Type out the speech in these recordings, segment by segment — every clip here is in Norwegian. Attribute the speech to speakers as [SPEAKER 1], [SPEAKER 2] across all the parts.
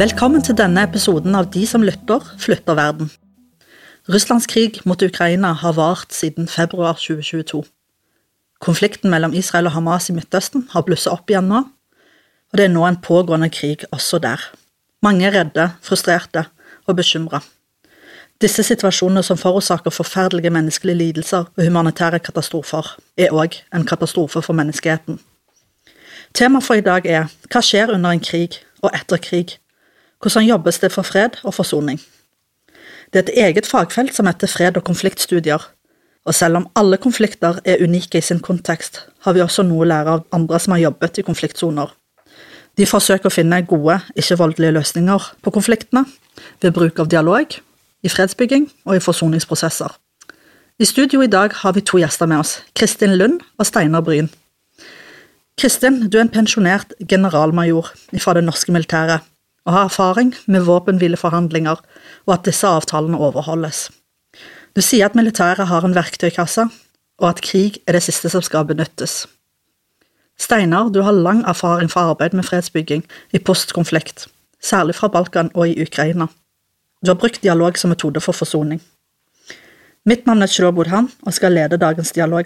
[SPEAKER 1] Velkommen til denne episoden av De som lytter, flytter verden. Russlands krig mot Ukraina har vart siden februar 2022. Konflikten mellom Israel og Hamas i Midtøsten har blusset opp igjen nå, og det er nå en pågående krig også der. Mange er redde, frustrerte og bekymra. Disse situasjonene som forårsaker forferdelige menneskelige lidelser og humanitære katastrofer, er òg en katastrofe for menneskeheten. Temaet for i dag er hva skjer under en krig og etter krig? Hvordan jobbes det for fred og forsoning? Det er et eget fagfelt som heter fred- og konfliktstudier, og selv om alle konflikter er unike i sin kontekst, har vi også noe å lære av andre som har jobbet i konfliktsoner. De forsøker å finne gode, ikke-voldelige løsninger på konfliktene ved bruk av dialog, i fredsbygging og i forsoningsprosesser. I studio i dag har vi to gjester med oss, Kristin Lund og Steinar Bryn. Kristin, du er en pensjonert generalmajor fra det norske militæret og har erfaring med våpenhvileforhandlinger og at disse avtalene overholdes. Du sier at militæret har en verktøykasse, og at krig er det siste som skal benyttes. Steinar, du har lang erfaring fra arbeid med fredsbygging i postkonflikt, særlig fra Balkan og i Ukraina. Du har brukt dialog som metode for forsoning. Mitt navn er Bodhan og skal lede dagens dialog.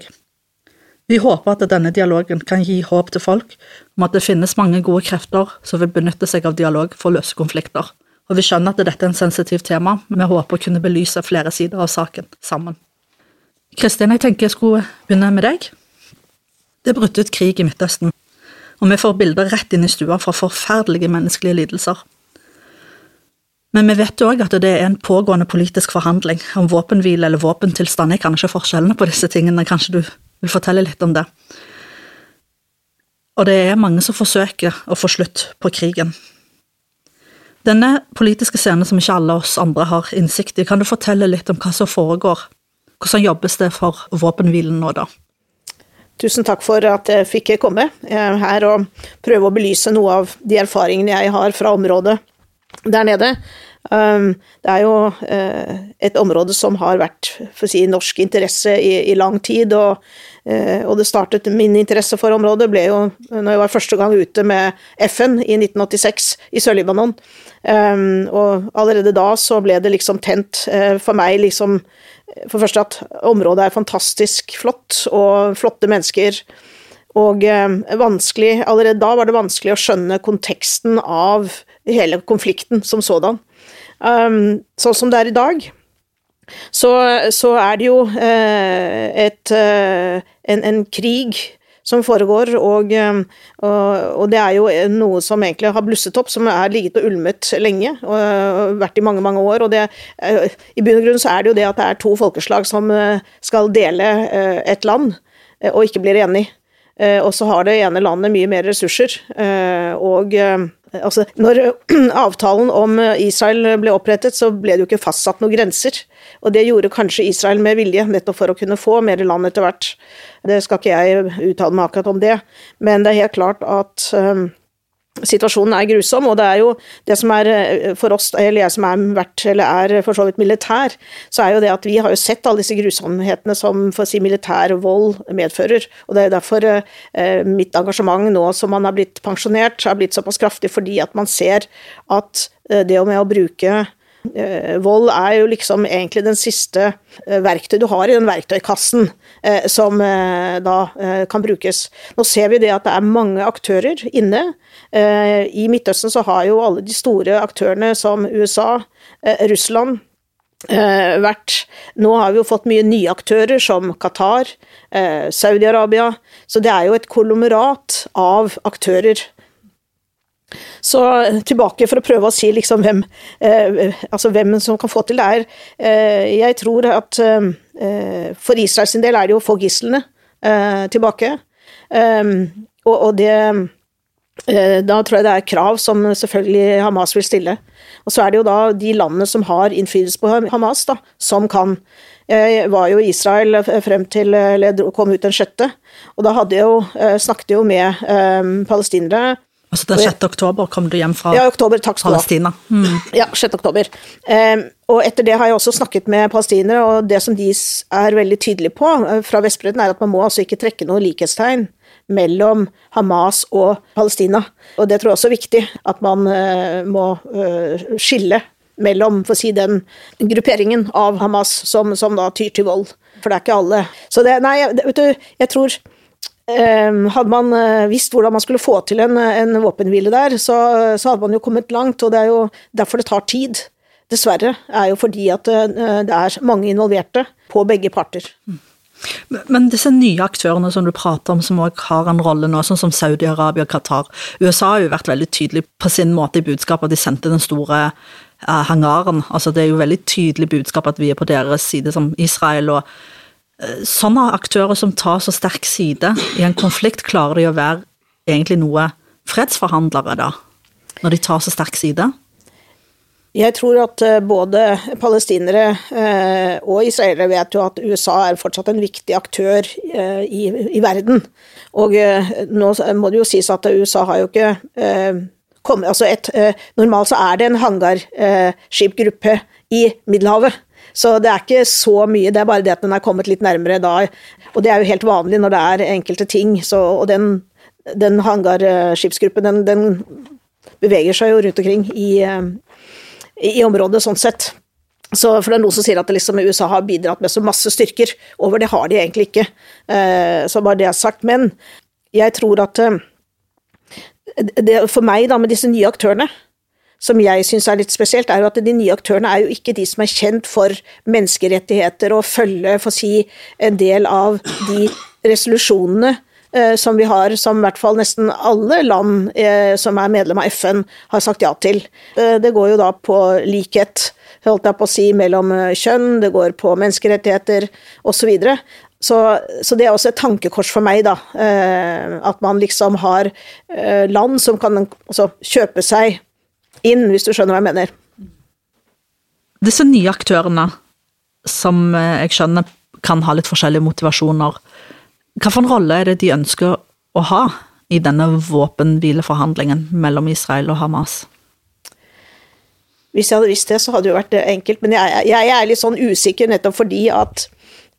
[SPEAKER 1] Vi håper at denne dialogen kan gi håp til folk om at det finnes mange gode krefter som vil benytte seg av dialog for å løse konflikter, og vi skjønner at dette er en sensitivt tema, men vi håper å kunne belyse flere sider av saken sammen. Kristin, jeg tenker jeg skulle begynne med deg. Det er brutt ut krig i Midtøsten, og vi får bilder rett inn i stua fra forferdelige menneskelige lidelser. Men vi vet òg at det er en pågående politisk forhandling om våpenhvile eller våpentilstand. Jeg kan ikke forskjellene på disse tingene, kanskje du vil fortelle litt om det. Og det er mange som forsøker å få slutt på krigen. Denne politiske scenen som ikke alle oss andre har innsikt i, kan du fortelle litt om hva som foregår? Hvordan jobbes det for våpenhvilen nå, da?
[SPEAKER 2] Tusen takk for at jeg fikk komme her og prøve å belyse noe av de erfaringene jeg har fra området der nede. Um, det er jo uh, et område som har vært si, norsk interesse i, i lang tid, og, og, det startet Min interesse for området ble jo når jeg var første gang ute med FN i 1986 i Sør-Libanon. Um, og allerede da så ble det liksom tent uh, for meg liksom For første at området er fantastisk flott, og flotte mennesker. Og vanskelig Allerede da var det vanskelig å skjønne konteksten av hele konflikten som sådan. Um, sånn som det er i dag, så, så er det jo uh, et, uh, en, en, krig som foregår, og, um, og, og, det er jo noe som egentlig har blusset opp, som har ligget og ulmet lenge, og vært i mange, mange år. og det, I bunn og grunn så er det jo det at det er to folkeslag som skal dele et land, og ikke blir enige. Og så har det ene landet mye mer ressurser, og Altså, når avtalen om Israel ble opprettet, så ble det jo ikke fastsatt noen grenser. Og det gjorde kanskje Israel med vilje, nettopp for å kunne få mer land etter hvert. Det skal ikke jeg uttale meg akkurat om det, men det er helt klart at um, Situasjonen er grusom, og det er jo det som er eh, for oss, eller jeg som er vært, eller er for så vidt militær, så er jo det at vi har jo sett alle disse grusomhetene som for å si militær vold medfører. Og det er derfor eh, mitt engasjement nå som man har blitt pensjonert, har blitt såpass kraftig, fordi at man ser at eh, det med å bruke vold er jo liksom egentlig den siste eh, verktøy du har i den verktøykassen eh, som da kan brukes. Nå ser vi det at det er mange aktører inne. I Midtøsten så har jo alle de store aktørene som USA, Russland, vært Nå har vi jo fått mye nye aktører som Qatar, Saudi-Arabia. Så det er jo et kolomerat av aktører så tilbake for å prøve å si liksom hvem, eh, altså hvem som kan få til det her. eh, Jeg tror at eh, for Israels del er det jo å få gislene eh, tilbake. Og, og, det eh, Da tror jeg det er krav som selvfølgelig Hamas vil stille. Og så er det jo da de landene som har innflytelse på Hamas, da, som kan. Jeg var jo i Israel frem til eller kom ut den sjette, og da hadde jeg jo, snakket jeg jo med palestinere
[SPEAKER 1] Altså Den 6. oktober kom du hjem fra
[SPEAKER 2] ja, oktober, takk skal.
[SPEAKER 1] Palestina. Mm.
[SPEAKER 2] Ja, 6. oktober. Um, og etter det har jeg også snakket med palestinere, og det som de er veldig tydelige på uh, fra Vestbredden, er at man må altså ikke trekke noe likhetstegn mellom Hamas og Palestina. Og det tror jeg også er viktig, at man uh, må uh, skille mellom for å si, den grupperingen av Hamas som, som da tyr til vold. For det er ikke alle. Så det, nei, vet du, jeg tror hadde man eh, visst hvordan man skulle få til en, en våpenhvile der, så, så, hadde man jo kommet langt, og det er jo derfor det tar tid. Dessverre. er jo fordi at eh, det er mange involverte på begge parter.
[SPEAKER 1] Men disse nye aktørene som du prater om, som også har en rolle nå, sånn som Saudi-Arabia og Qatar USA har jo vært veldig tydelig på sin måte i budskapet de sendte den store eh, hangaren. Altså Det er jo veldig tydelig budskap at vi er på deres side, som Israel. og sånne aktører som tar så sterk side i en konflikt, klarer de å være egentlig noe fredsforhandlere, da? Når de tar så sterk side?
[SPEAKER 2] Jeg tror at eh, både palestinere eh, og israelere vet jo at USA er fortsatt en viktig aktør i, i verden. Og nå må det jo sies at USA har jo ikke kommet altså et, Normalt så er det en hangarskipgruppe i Middelhavet. Så det er ikke så mye, det er bare det at den er kommet litt nærmere da. Og det er jo helt vanlig når det er enkelte ting. Så, og den, den hangarskipsgruppen, den, den, beveger seg jo rundt omkring i, i området, sånn sett. Så for det er noen som sier at liksom USA har bidratt med så masse styrker. Over det har de egentlig ikke. Eh, så bare det er sagt. Men jeg tror at eh, det, for meg, da, med disse nye aktørene, som jeg syns er litt spesielt, er jo at de nye aktørene er jo ikke de som er kjent for menneskerettigheter og følge, for å si, en del av de resolusjonene eh, som vi har, som i hvert fall nesten alle land eh, som er medlem av FN, har sagt ja til. Eh, det går jo da på likhet, holdt jeg på å si, mellom kjønn, det går på menneskerettigheter osv. Så, så, det er også et tankekors for meg, da. At man liksom har land som kan altså, kjøpe seg inn, hvis du skjønner hva jeg mener.
[SPEAKER 1] Disse nye aktørene, som eh, jeg skjønner kan ha litt forskjellige motivasjoner, hvilken rolle er det de ønsker å ha i denne våpenhvileforhandlingen mellom Israel og Hamas?
[SPEAKER 2] Hvis jeg hadde visst det, så hadde det jo vært enkelt, men jeg, jeg er litt sånn usikker nettopp fordi at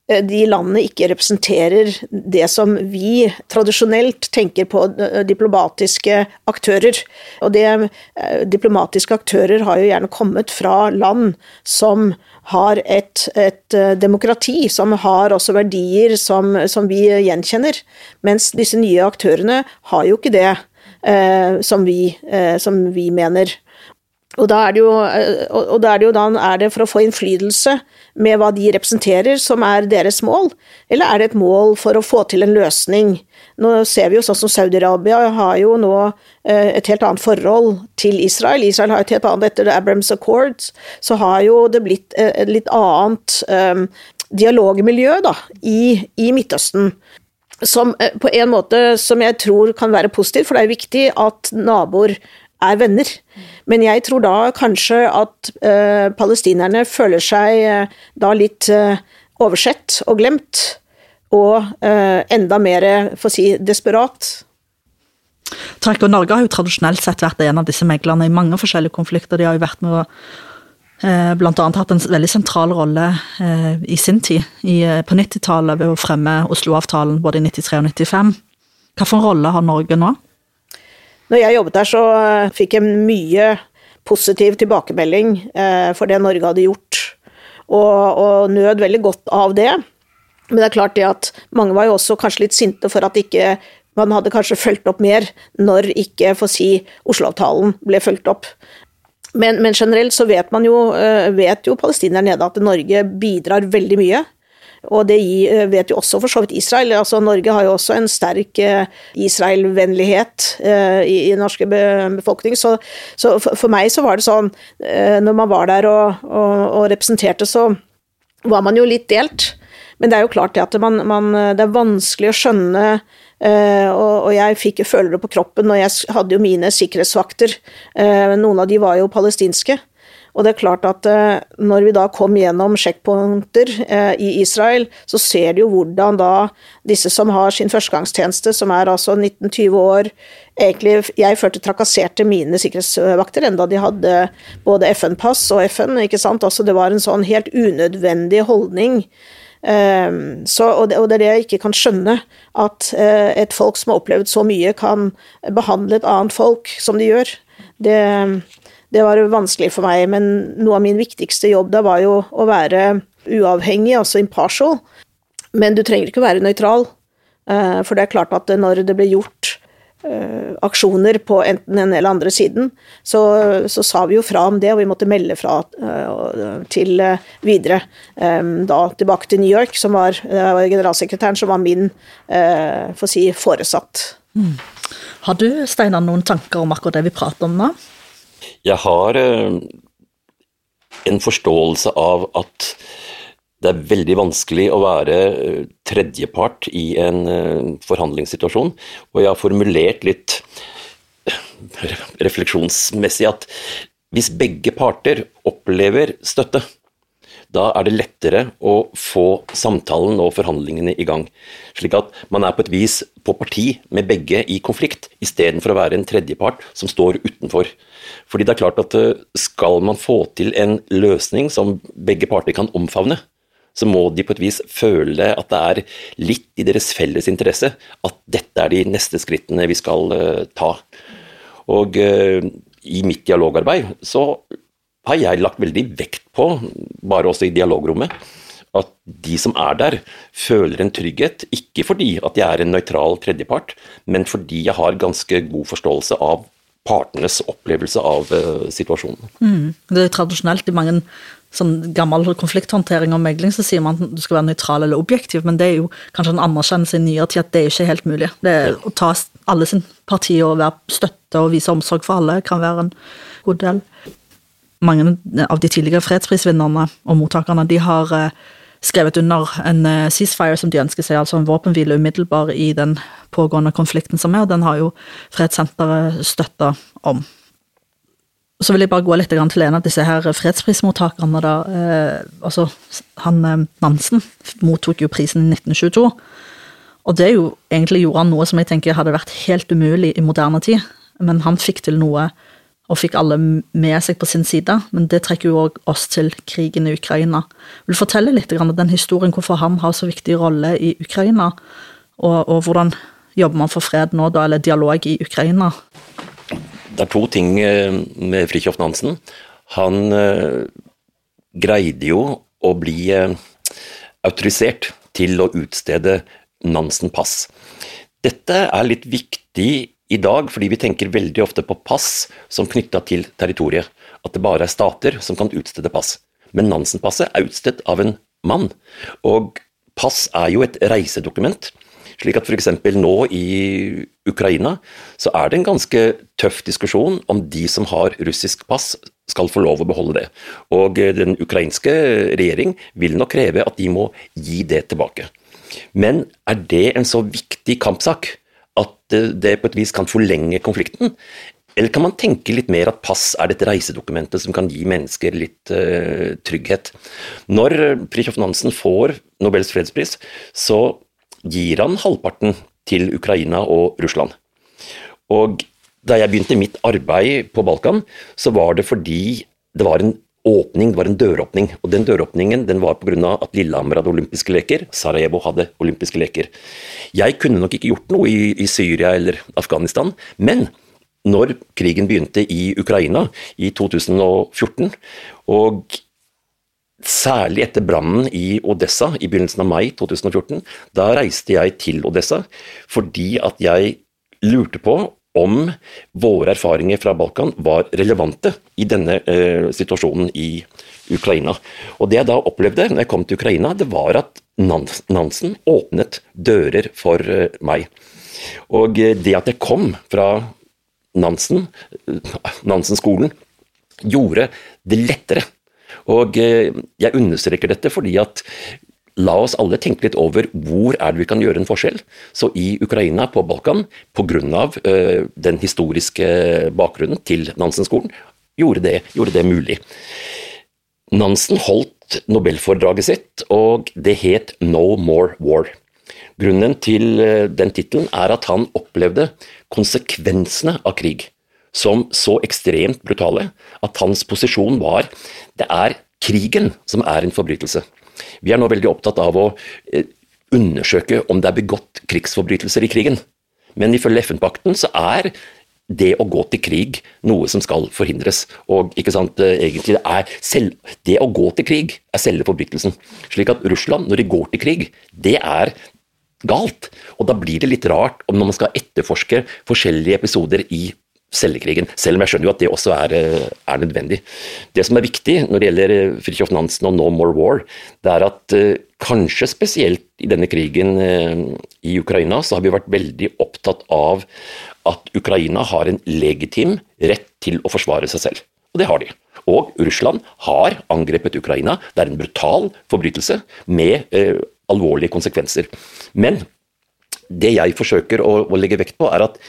[SPEAKER 2] de landene ikke representerer det som vi tradisjonelt tenker på eh, diplomatiske aktører. Og det, eh, diplomatiske aktører har jo gjerne kommet fra land som har et, et demokrati, som har også verdier som, som, vi gjenkjenner. Mens disse nye aktørene har jo ikke det eh, som, vi, eh, som vi mener. Og da, er det jo, og da er det jo da er det for å få innflytelse med hva de representerer, som er deres mål, eller er det et mål for å få til en løsning? Nå ser vi jo sånn som Saudi-Arabia har jo nå eh, et helt annet forhold til Israel. Israel har et helt annet etter Abrams Accords, så har jo det blitt eh, et litt annet um, dialogmiljø da, i, i Midtøsten som på en måte som jeg tror kan være positiv, for det er viktig at naboer er venner. Men jeg tror da kanskje at eh, palestinerne føler seg eh, da litt eh, oversett og glemt, og enda mer, for å si, desperat.
[SPEAKER 1] Takk, og Norge har jo tradisjonelt sett vært en av disse meglerne i mange forskjellige konflikter. De har jo vært med å blant annet hatt en veldig sentral rolle i sin tid, i, på 90-tallet, ved å fremme Oslo-avtalen både i 93 og 95. Hvilken rolle har Norge nå?
[SPEAKER 2] Når jeg jobbet der, så eh, fikk jeg mye positiv tilbakemelding eh, for det Norge hadde gjort, og, og nød veldig godt av det. Men det er klart det at mange var jo også kanskje litt sinte for at ikke man hadde kanskje fulgt opp mer når ikke, for å si, Oslo-avtalen ble fulgt opp. Men, men, generelt så vet man jo, eh, vet jo palestinerne nede at Norge bidrar veldig mye. Og det eh, vet jo også for så vidt Israel. altså Norge har jo også en sterk eh, Israel-vennlighet eh, i, den norske befolkning. Så, så for, meg så var det sånn, når man var der og, og, og, representerte, så var man jo litt delt. Men det er jo klart det at man, man, det er vanskelig å skjønne og, jeg fikk føler det på kroppen, og jeg hadde jo mine sikkerhetsvakter. noen av de var jo palestinske. Og det er klart at eh, når vi da kom gjennom sjekkpunkter eh, i Israel, så ser du jo hvordan da disse som har sin førstegangstjeneste, som er altså 19-20 år egentlig, Jeg følte trakasserte mine sikkerhetsvakter enda de hadde både FN-pass og FN. ikke sant? Altså Det var en sånn helt unødvendig holdning. Um, så, og, det, og, det, er det jeg ikke kan skjønne, at uh, et folk som har opplevd så mye, kan behandle et annet folk som de gjør. Det, det var vanskelig for meg, men noe av min viktigste jobb da var jo å være uavhengig, altså impartial. Men du trenger ikke være nøytral, eh, for det er klart at når det ble gjort eh, aksjoner på enten den eller andre siden, så, så, sa vi jo fra om det, og vi måtte melde fra uh, til videre. Da tilbake til New York, som var, var generalsekretæren, som var min for å si, foresatt. Mm.
[SPEAKER 1] Har du Steinar, noen tanker om akkurat det vi prater om nå?
[SPEAKER 3] Jeg har eh, en forståelse av at det er veldig vanskelig å være eh, tredjepart i en eh, forhandlingssituasjon, og jeg har formulert litt refleksjonsmessig at hvis begge parter opplever støtte, da er det lettere å få samtalen og forhandlingene i gang. Slik at man er på et vis på parti med begge i konflikt, istedenfor å være en tredjepart som står utenfor. Fordi det er klart at eh, skal man få til en løsning som begge parter kan omfavne, så må de på et vis føle at det er litt i deres felles interesse at dette er de neste skrittene vi skal uh, ta. Og uh, i mitt dialogarbeid så har jeg lagt veldig vekt på, bare også i dialogrommet, at de som er der, føler en trygghet. Ikke fordi at jeg er en nøytral tredjepart, men fordi jeg har ganske god forståelse av partenes opplevelse av uh, situasjonen.
[SPEAKER 1] Mm. Det er tradisjonelt i mange sånn gammel konflikthåndtering og megling så sier man at du skal være nøytral eller objektiv, men det er jo kanskje en anerkjennelse i nyere tid at det er ikke helt mulig. Det ja. Å ta alle sin parti og være støtte og vise omsorg for alle kan være en god del mange av de tidligere fredsprisvinnerne og mottakerne de har eh, skrevet under en eh, ceasefire som de ønsker seg, altså en våpenhvile umiddelbar i den pågående konflikten som er, og den har jo Fredssenteret støtta om. Så vil jeg bare gå litt til en av disse her fredsprismottakerne. da, eh, altså han Nansen mottok jo prisen i 1922. Og det jo, egentlig gjorde han noe som jeg tenker hadde vært helt umulig i moderne tid. Men han fikk til noe og fikk alle med seg på sin side, men det trekker jo òg oss til krigen i Ukraina. Vil du fortelle litt om den historien, hvorfor han har så viktig rolle i Ukraina, og, og hvordan jobber man for fred nå, da, eller dialog i Ukraina?
[SPEAKER 3] Det er to ting eh, med Fridtjof Nansen. Han uh, greide jo å bli uh, autorisert til å utstede Nansen-pass. Dette er litt viktig i dag, fordi vi tenker veldig ofte på pass som knytta til territoriet. At det bare er stater som kan utstede pass. Men Nansen-passet er utstedt av en mann. Og pass er jo et reisedokument. Slik at f.eks. nå i Ukraina så er det en ganske tøff diskusjon om de som har russisk pass skal få lov å beholde det. Og den ukrainske regjering vil nok kreve at de må gi det tilbake. Men er det en så viktig kampsak at det på et vis kan forlenge konflikten? Eller kan man tenke litt mer at pass er dette reisedokumentet som kan gi mennesker litt uh, trygghet? Når Fridtjof Nansen får Nobels fredspris, så gir han halvparten til Ukraina og Russland. Og da jeg begynte mitt arbeid på Balkan, så var det fordi det var en åpning, det var en døråpning. Og den døråpningen den var pga. at Lillehammer hadde olympiske leker, Sarajevo hadde olympiske leker. Jeg kunne nok ikke gjort noe i, i Syria eller Afghanistan, men når krigen begynte i Ukraina i 2014, og særlig etter brannen i Odessa i begynnelsen av mai 2014, da reiste jeg til Odessa fordi at jeg lurte på om våre erfaringer fra Balkan var relevante i denne eh, situasjonen i Ukraina. Og Det jeg da opplevde når jeg kom til Ukraina, det var at Nansen åpnet dører for eh, meg. Og eh, det at jeg kom fra Nansen, eh, Nansen-skolen, gjorde det lettere. Og eh, jeg understreker dette fordi at la oss alle tenke litt over hvor er det vi kan gjøre en forskjell. Så i Ukraina, på Balkan, pga. Uh, den historiske bakgrunnen til Nansen-skolen, gjorde gjorde det mulig. Nansen holdt nobelforedraget sitt, og det het No More War. Grunnen til eh, den tittelen er at han opplevde konsekvensene av krig som så ekstremt brutale at hans posisjon var det er krigen som er en forbrytelse. Vi er nå veldig opptatt av å eh, undersøke om det er begått krigsforbrytelser i krigen. Men ifølge FN-pakten så er det å gå til krig noe som skal forhindres. Og ikke sant, eh, egentlig det, selv, det å gå til krig er selve forbrytelsen. Slik at Russland, når de går til krig, det er galt. Og da blir det litt rart om når man skal etterforske forskjellige episoder i cellekrigen. Selv om jeg skjønner jo at det også er, eh, er, nødvendig. Det som er viktig når det gjelder eh, Fridtjof Nansen og No More War, det er at uh, kanskje spesielt i denne krigen i Ukraina, så har vi vært veldig opptatt av at Ukraina har en legitim rett til å forsvare seg selv. Og det har de. Og Russland har angrepet Ukraina. Det er en brutal forbrytelse med eh, alvorlige konsekvenser. Men det jeg forsøker å, å legge vekt på, er at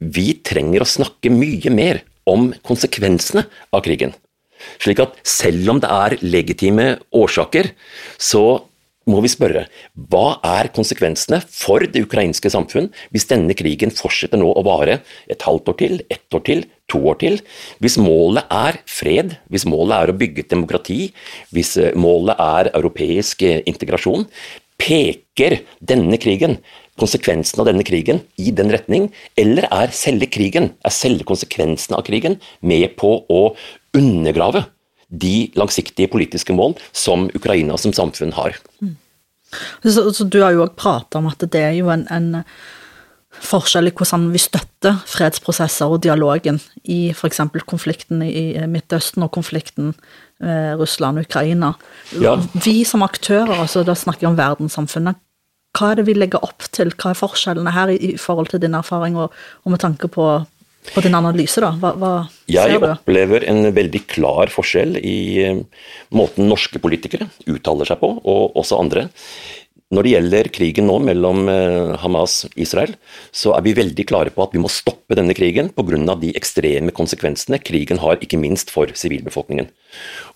[SPEAKER 3] vi trenger å snakke mye mer om konsekvensene av krigen. Slik at selv om det er legitime årsaker, så må vi spørre hva er konsekvensene for det ukrainske samfunn hvis denne krigen fortsetter nå å vare et halvt år til, ett år til, to år til? Hvis målet er fred, hvis målet er å bygge demokrati, hvis målet er europeisk integrasjon, peker denne krigen konsekvensen av denne krigen i den retning, eller er selve krigen, er selve konsekvensen av krigen, med på å undergrave de langsiktige politiske mål som Ukraina som samfunn har. Mm.
[SPEAKER 1] Så, så du har jo òg prata om at det er jo en, en forskjell i hvordan vi støtter fredsprosesser og dialogen i f.eks. konflikten i Midtøsten og konflikten eh, Russland-Ukraina. Ja. Vi som aktører, altså da snakker vi om verdenssamfunnet, hva er det vi legger opp til? Hva er forskjellene her i, i forhold til din erfaring, og, og med tanke på, på, din analyse? da? Hva, hva
[SPEAKER 3] ser du? Jeg opplever en veldig klar forskjell i uh, måten norske politikere uttaler seg på, og også andre. Når det gjelder krigen nå mellom uh, Hamas og Israel, så er vi veldig klare på at vi må stoppe denne krigen pga. de ekstreme konsekvensene krigen har, ikke minst for sivilbefolkningen.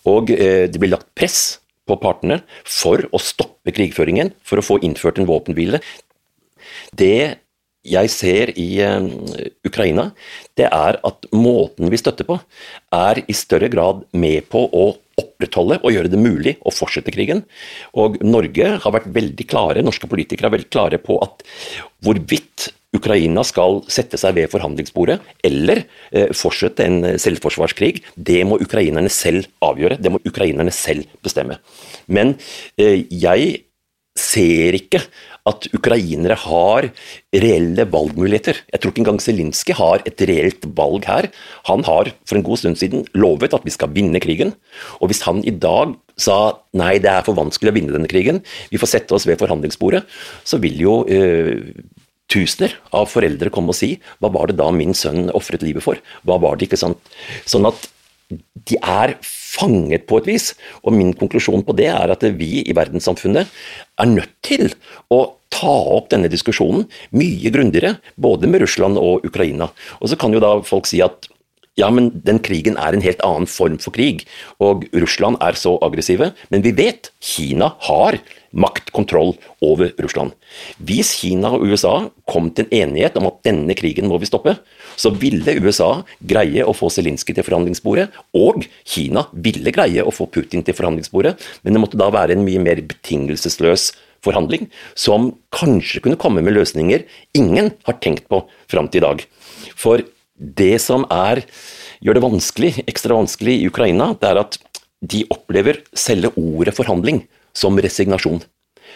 [SPEAKER 3] Og uh, det blir lagt press på partene for å stoppe krigføringen, for å få innført en våpenhvile. Det jeg ser i uh, Ukraina, det er at måten vi støtter på, er i større grad med på å opprettholde og gjøre det mulig å fortsette krigen. Og Norge har vært veldig klare, norske politikere har vært klare på at hvorvidt Ukraina skal sette seg ved forhandlingsbordet eller eh, fortsette en selvforsvarskrig, det må ukrainerne selv avgjøre. Det må ukrainerne selv bestemme. Men eh, jeg ser ikke at ukrainere har reelle valgmuligheter. Jeg tror ikke engang Zelinskyj har et reelt valg her. Han har for en god stund siden lovet at vi skal vinne krigen. Og hvis han i dag sa nei, det er for vanskelig å vinne denne krigen, vi får sette oss ved forhandlingsbordet, så vil jo øh, tusener av foreldre komme og si hva var det da min sønn ofret livet for? Hva var det, ikke sant? Sånn at de er fanget på et vis. Og min konklusjon på det er at vi i verdenssamfunnet er nødt til å ta opp denne diskusjonen mye grundigere, både med Russland og Ukraina. Og så kan jo da folk si at ja, men den krigen er en helt annen form for krig, og Russland er så aggressive. Men vi vet Kina har maktkontroll over Russland. Hvis Kina og USA kom til en enighet om at denne krigen må vi stoppe, så ville USA greie å få Zelinskyj til forhandlingsbordet, og Kina ville greie å få Putin til forhandlingsbordet, men det måtte da være en mye mer betingelsesløs forhandling, som kanskje kunne komme med løsninger ingen har tenkt på fram til i dag. For det som er, gjør det vanskelig, ekstra vanskelig i Ukraina, det er at de opplever selve ordet forhandling som resignasjon.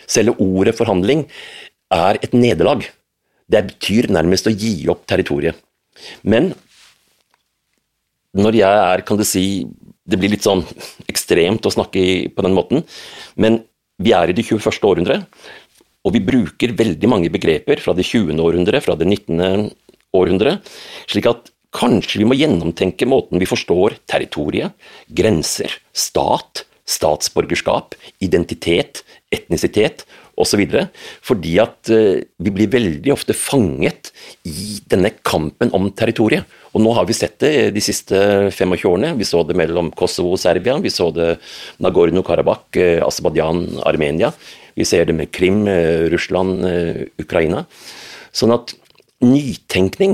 [SPEAKER 3] Selve ordet forhandling er et nederlag. Det betyr nærmest å gi opp territoriet. Men når jeg er, kan du si Det blir litt sånn ekstremt å snakke på den måten, men vi er i det 21. århundre, og vi bruker veldig mange begreper fra det 20. århundre, fra det 19 århundre. Slik at kanskje vi må gjennomtenke måten vi forstår territoriet, grenser, stat, statsborgerskap, identitet, etnisitet osv. Fordi at uh, vi blir veldig ofte fanget i denne kampen om territoriet. Og nå har vi sett det de siste 25 årene. Vi så det mellom Kosovo og Serbia, vi så det Nagorno-Karabakh, uh, Aserbajdsjan, Armenia. Vi ser det med Krim, Russland, Ukraina. Sånn at nytenkning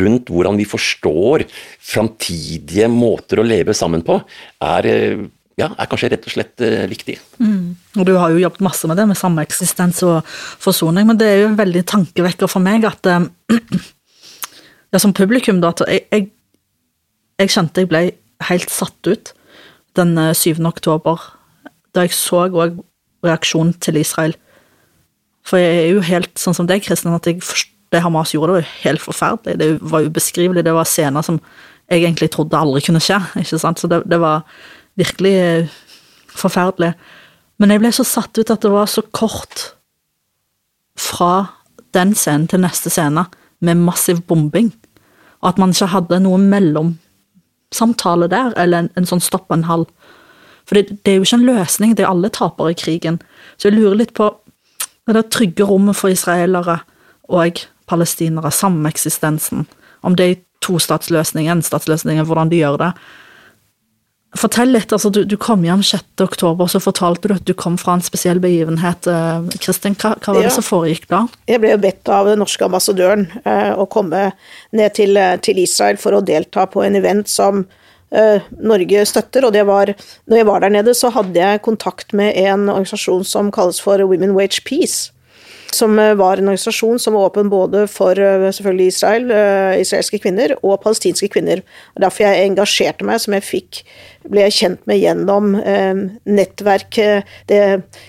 [SPEAKER 3] rundt hvordan vi forstår framtidige måter å leve sammen på, er ja, er kanskje rett og slett uh, viktig.
[SPEAKER 1] Mm. Og Du har jo jobbet masse med det, med sameksistens og forsoning, men det er jo en veldig tankevekker for meg at eh, ja, som publikum, da, at jeg, jeg, jeg kjente jeg ble helt satt ut den 7. Eh, oktober, da jeg så òg reaksjonen til Israel. For jeg er jo helt sånn som deg, Kristin, at jeg, det Hamas gjorde, det var jo helt forferdelig. Det var ubeskrivelig. Det var scener som jeg egentlig trodde aldri kunne skje. ikke sant? Så det, det var virkelig eh, forferdelig. Men jeg ble så satt ut at det var så kort fra den scenen til neste scene, med massiv bombing, og at man ikke hadde noe mellomsamtale der, eller en, en sånn stopp en halv. For det, det, er jo ikke en løsning, det er alle tapere i krigen. Så jeg lurer litt på det der trygge rommet for israelere og palestinere, sameksistensen, om det er tostatsløsning, enstatsløsning, hvordan de gjør det. Fortell litt. altså Du, du kom hjem 6. oktober, så fortalte du at du kom fra en spesiell begivenhet. Eh, Kristin, hva, hva, var det som foregikk da?
[SPEAKER 2] Jeg ble bedt av den norske ambassadøren eh, å komme ned til, eh, til, Israel for å delta på en event som eh, Norge støtter. Og det var Når jeg var der nede, så hadde jeg kontakt med en organisasjon som kalles for Women Wage Peace som eh, var en organisasjon som var åpen både for eh, selvfølgelig Israel, eh, israelske kvinner og palestinske kvinner. Og derfor jeg engasjerte meg, som jeg fikk, ble jeg kjent med gjennom nettverk, det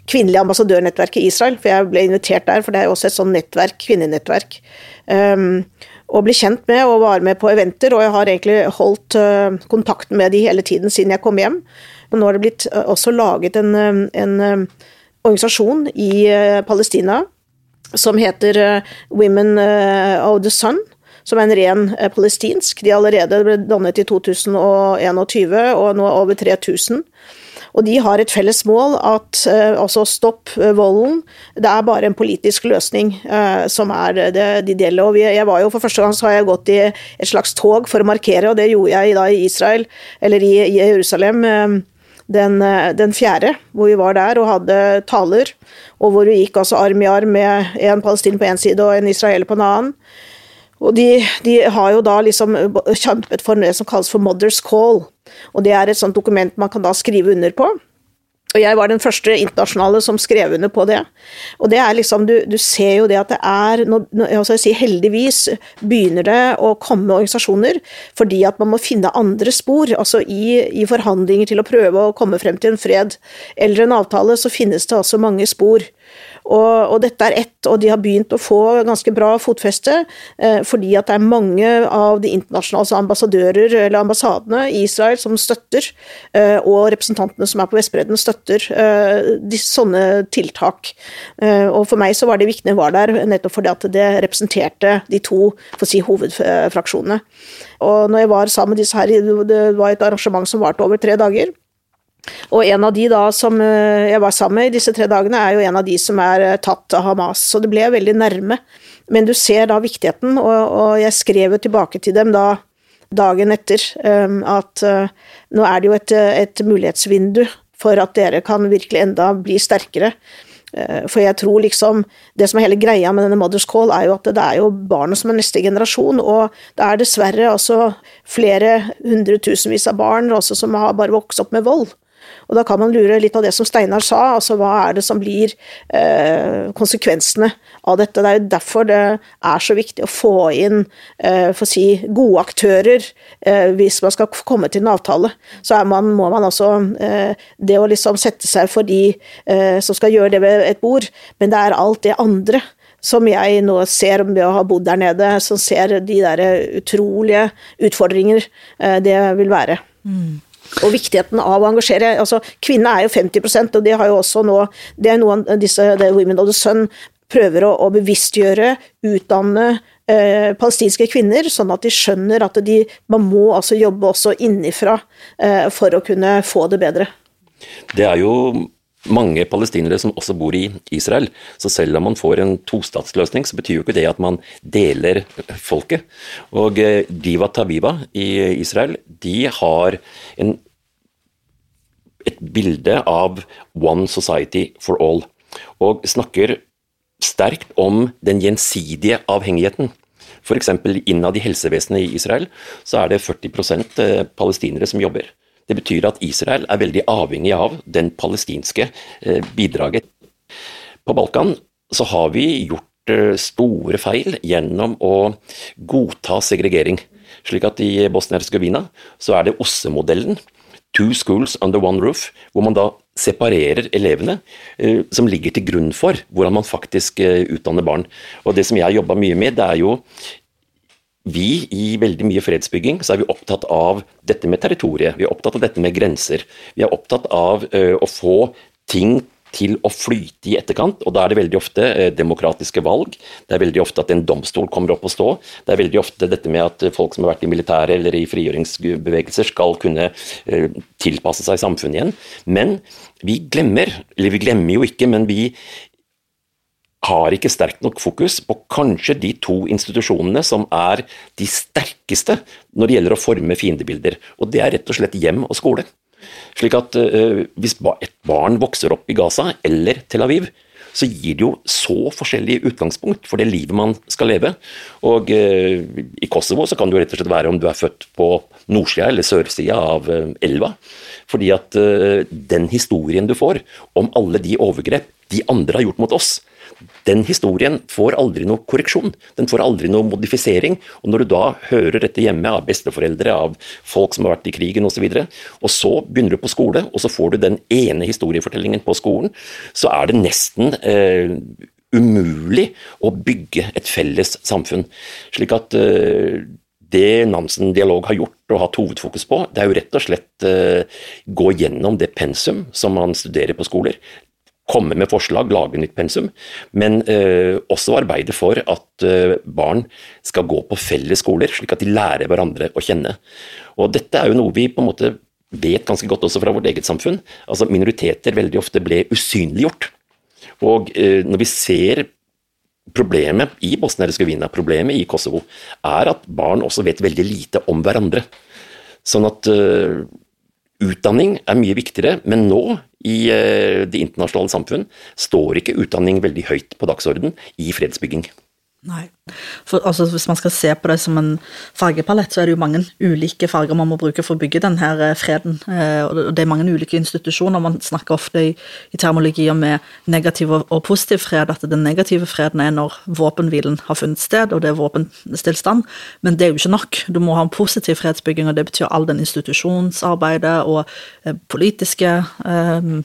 [SPEAKER 2] kvinnelige ambassadørnettverket i Israel, for jeg ble invitert der, for det er jo også et sånn nettverk, kvinnenettverk. Og ble kjent med og var med på eventer, og jeg har egentlig holdt kontakten med de hele tiden siden jeg kom hjem. Og nå har det blitt også laget en, en organisasjon i Palestina som heter eh, Women eh, of the Sun, som er en ren eh, palestinsk. De allerede ble dannet i 2021, og nå over 3000. Og de har et felles mål, at altså stopp volden. Det er bare en politisk løsning uh, som er det de deler. Og vi, jeg var jo For første gang så har jeg gått i et slags tog for å markere, og det gjorde jeg da i Israel, eller i, i Jerusalem. Uh, den, eh, den, fjerde, hvor vi var der og hadde taler, og hvor vi gikk altså arm i arm med en palestiner på én side og en israeler på en annen. Og de, de, har jo da liksom kjempet for det som kalles for Mother's Call, og det er et sånt dokument man kan da skrive under på. Og jeg var den første internasjonale som skrev under på det. Og det er liksom, du, du ser jo det at det er altså si, Heldigvis begynner det å komme organisasjoner fordi at man må finne andre spor. altså i, i, forhandlinger til å prøve å komme frem til en fred eller en avtale, så finnes det altså mange spor. Og, og, dette er ett, og de har begynt å få ganske bra fotfeste, eh, fordi at det er mange av de internasjonale altså ambassadører eller ambassadene i Israel som støtter, eh, og representantene som er på Vestbredden støtter eh, de, sånne tiltak. Eh, og for meg så var det viktig å var der, nettopp fordi at det representerte de to si, hovedfraksjonene. Og når jeg var sammen med disse her, det var et arrangement som varte over tre dager. Og en av de da som eh, jeg var sammen med i disse tre dagene, er jo en av de som er eh, tatt av Hamas. Så det ble veldig nærme. Men du ser da viktigheten, og, og jeg skrev jo tilbake til dem da dagen etter um, at uh, nå er det jo et, et, mulighetsvindu for at dere kan virkelig enda bli sterkere. For jeg tror liksom Det som er hele greia med denne Mothers Call, er jo at det er jo barna som er neste generasjon, og det er dessverre altså flere hundretusenvis av barn også som har bare vokst opp med vold. Og da kan man lure litt av det som Steinar sa, altså hva er det som blir eh, konsekvensene av dette. Det er jo derfor det er så viktig å få inn eh, for å si, gode aktører eh, hvis man skal komme til en avtale. Så man, må man altså Det å liksom sette seg for de eh, som skal gjøre det ved et bord, men det er alt det andre som jeg nå ser ved å ha bodd der nede, som ser de der utrolige utfordringer eh, det vil være. Mm og viktigheten av å engasjere. altså Kvinner er jo 50% og det har jo også nå Det er noen av disse Women of the Sun prøver å, å bevisstgjøre, utdanne eh, palestinske kvinner, sånn at de skjønner at de, man må altså jobbe også innifra eh, for å kunne få det bedre.
[SPEAKER 3] Det er jo mange palestinere som også bor i Israel. Så selv om man får en tostatsløsning, så betyr jo ikke det at man deler folket. Og eh, Diva Tabiba i Israel, de har en, et bilde av One Society for All, og snakker sterkt om den gjensidige avhengigheten. F.eks. innad i helsevesenet i Israel så er det 40 eh, palestinere som jobber. Det betyr at Israel er veldig avhengig av den palestinske eh, bidraget. På Balkan så har vi gjort eh, store feil gjennom å godta segregering. Slik at i Bosnia-Hercegovina så er det OSSE-modellen, two schools under one roof, hvor man da separerer elevene, eh, som ligger til grunn for hvordan man faktisk utdanner barn. Og Det som jeg har jobba mye med, det er jo vi i veldig mye fredsbygging så er vi opptatt av dette med territoriet, vi er opptatt av dette med grenser. Vi er opptatt av uh, å få ting til å flyte i etterkant, og da er det veldig ofte uh, demokratiske valg. Det er veldig ofte at en domstol kommer opp og stå. Det er veldig ofte dette med at folk som har vært i militæret eller i frigjøringsbevegelser skal kunne uh, tilpasse seg samfunnet igjen. Men vi glemmer, eller vi glemmer jo ikke, men vi har ikke sterkt nok fokus på kanskje de to institusjonene som er de sterkeste når det gjelder å forme fiendebilder, og det er rett og slett hjem og skole. Slik at uh, Hvis et barn vokser opp i Gaza eller Tel Aviv, så gir det jo så forskjellige utgangspunkt for det livet man skal leve. Og uh, I Kosovo så kan det jo rett og slett være om du er født på nordsida eller sørsida av uh, elva. Fordi at den historien du får om alle de overgrep de andre har gjort mot oss, den historien får aldri noe korreksjon, den får aldri noe modifisering. Og når du da hører dette hjemme av besteforeldre, av folk som har vært i krigen osv., og, så og så begynner du på skole, og så får du den ene historiefortellingen på skolen, så er det nesten eh, umulig å bygge et felles samfunn. Slik at eh, det Nansen Dialog har gjort og hatt hovedfokus på, det er jo rett og slett uh, gå gjennom det pensum som man studerer på skoler komme med forslag, lage nytt pensum, men eh, også arbeide for at eh, barn skal gå på felles skoler, slik at de lærer hverandre å kjenne. Og Dette er jo noe vi på en måte vet ganske godt også fra vårt eget samfunn. Altså Minoriteter veldig ofte ble usynliggjort. Og eh, når vi ser Problemet i Bosnia-Hercegovina, problemet i Kosovo, er at barn også vet veldig lite om hverandre. Sånn at uh, utdanning er mye viktigere, men nå i eh, det internasjonale samfunn står ikke utdanning veldig høyt på dagsorden i fredsbygging.
[SPEAKER 1] Nei. For, altså, hvis man skal se på det som en fargepalett, så er det jo mange ulike farger man må bruke for å bygge denne eh, freden. Eh, og det er mange ulike institusjoner. Man snakker ofte i, i termologier med negativ og, positiv fred, at den negative freden er når våpenhvilen har funnet sted, og det er våpenstillstand. Men det er jo ikke nok. Du må ha en positiv fredsbygging, og det betyr all den institusjonsarbeidet og eh, politiske eh,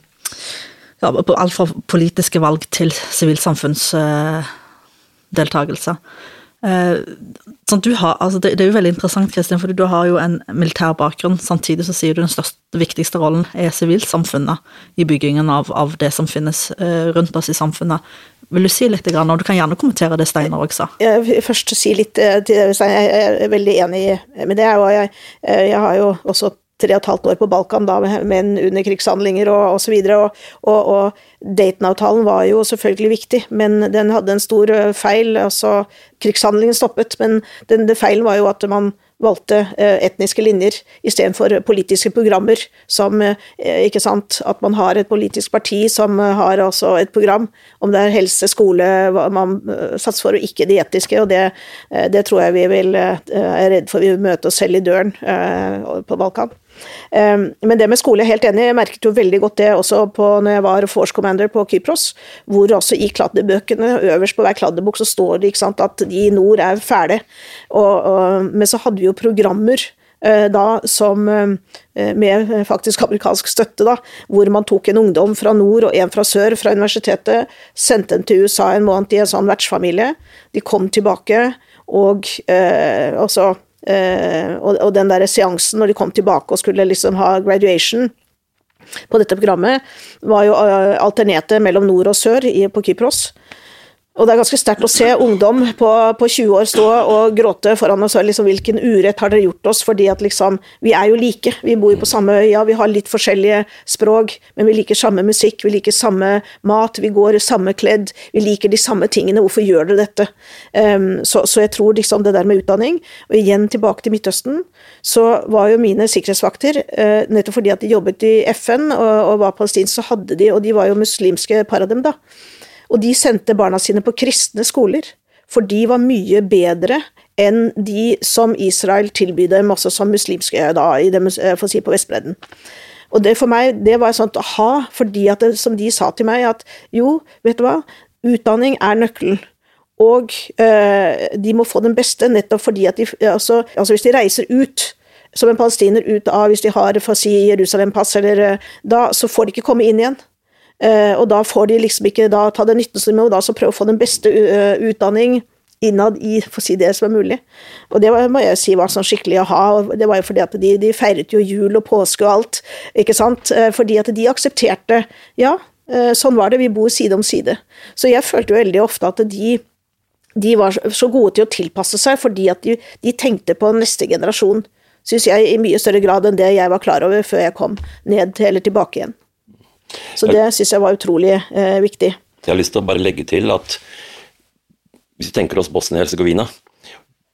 [SPEAKER 1] ja, Alt fra politiske valg til sivilsamfunns... Eh, deltakelse. Eh, sånn, har, altså det, det, er jo veldig interessant, Kristin, for du har jo en militær bakgrunn. Samtidig så sier du den største, viktigste rollen er sivilsamfunnet i byggingen av, av, det som finnes uh, rundt oss i samfunnet. Vil du si litt, og du kan gjerne kommentere det Steinar også sa?
[SPEAKER 2] Jeg vil først si litt til det, Steinar. Jeg er veldig enig med det. og jeg, jeg har jo også tre og et halvt år på Balkan, da, men under krigshandlinger og osv. Og, og, og, Dayton-avtalen var jo selvfølgelig viktig, men den hadde en stor eh, feil. altså Krigshandlingen stoppet, men den, den feilen var jo at man valgte eh, etniske linjer istedenfor politiske programmer. Som, eh, ikke sant, At man har et politisk parti som har altså et program, om det er helse, skole Man satser for, å ikke de etiske, og det, det tror jeg vi vil, er redd for vi vil møte oss selv i døren på Balkan. Ehm, men det med skole, helt enig, jeg merket jo veldig godt det også på når jeg var force commander på Kypros, hvor også i kladdebøkene, øverst på hver kladdebok, så står det sant, at de i nord er fæle. men så hadde vi jo programmer eh, da som eh, med faktisk amerikansk støtte, da, hvor man tok en ungdom fra nord og en fra sør fra universitetet, sendte den til USA en måned i en sånn vertsfamilie. De kom tilbake, og eh, altså og, og, den der seansen når de kom tilbake og skulle liksom ha graduation på dette programmet, var jo uh, alternerte mellom nord og sør på Kypros. Og det er ganske sterkt å se ungdom på, på 20 år stå og gråte foran oss. Liksom, hvilken urett har dere gjort oss? Fordi at liksom, vi er jo like. Vi bor på samme øya, vi har litt forskjellige språk, men vi liker samme musikk, vi liker samme mat, vi går samme kledd, vi liker de samme tingene. Hvorfor gjør dere dette? Um, så, så, jeg tror liksom det der med utdanning Og igjen tilbake til Midtøsten, så var jo mine sikkerhetsvakter, uh, nettopp fordi at de jobbet i FN og, og var palestinske, så hadde de, og de var jo muslimske paradem da og de sendte barna sine på kristne skoler, for de var mye bedre enn de som Israel tilbyr dem, altså som muslimske, da, i det, eh, for å si på Vestbredden. Og det for meg, det var sånt aha, fordi at det, som de sa til meg, at jo, vet du hva, utdanning er nøkkelen. Og øh, de må få den beste, nettopp fordi at de altså, altså hvis de reiser ut som en palestiner ut av, hvis de har for å si Jerusalem-pass, eller eh, da, så får de ikke komme inn igjen. Eh, og da får de liksom ikke da ta det nytten som og da så prøve å få den beste eh, utdanning innad i, for å si det som er mulig. Og det var, må jeg si var sånn skikkelig å ha, det var jo fordi at de, de feiret jo jul og påske og alt, ikke sant, eh, fordi at de aksepterte, ja, sånn var det, vi bor side om side. Så jeg følte jo veldig ofte at de de var så gode til å tilpasse seg fordi at de, de tenkte på neste generasjon, syns jeg, i mye større grad enn det jeg var klar over før jeg kom ned eller tilbake igjen. Så det syns jeg var utrolig eh, viktig.
[SPEAKER 3] Jeg har lyst til å bare legge til at hvis vi tenker oss Bosnia-Hercegovina,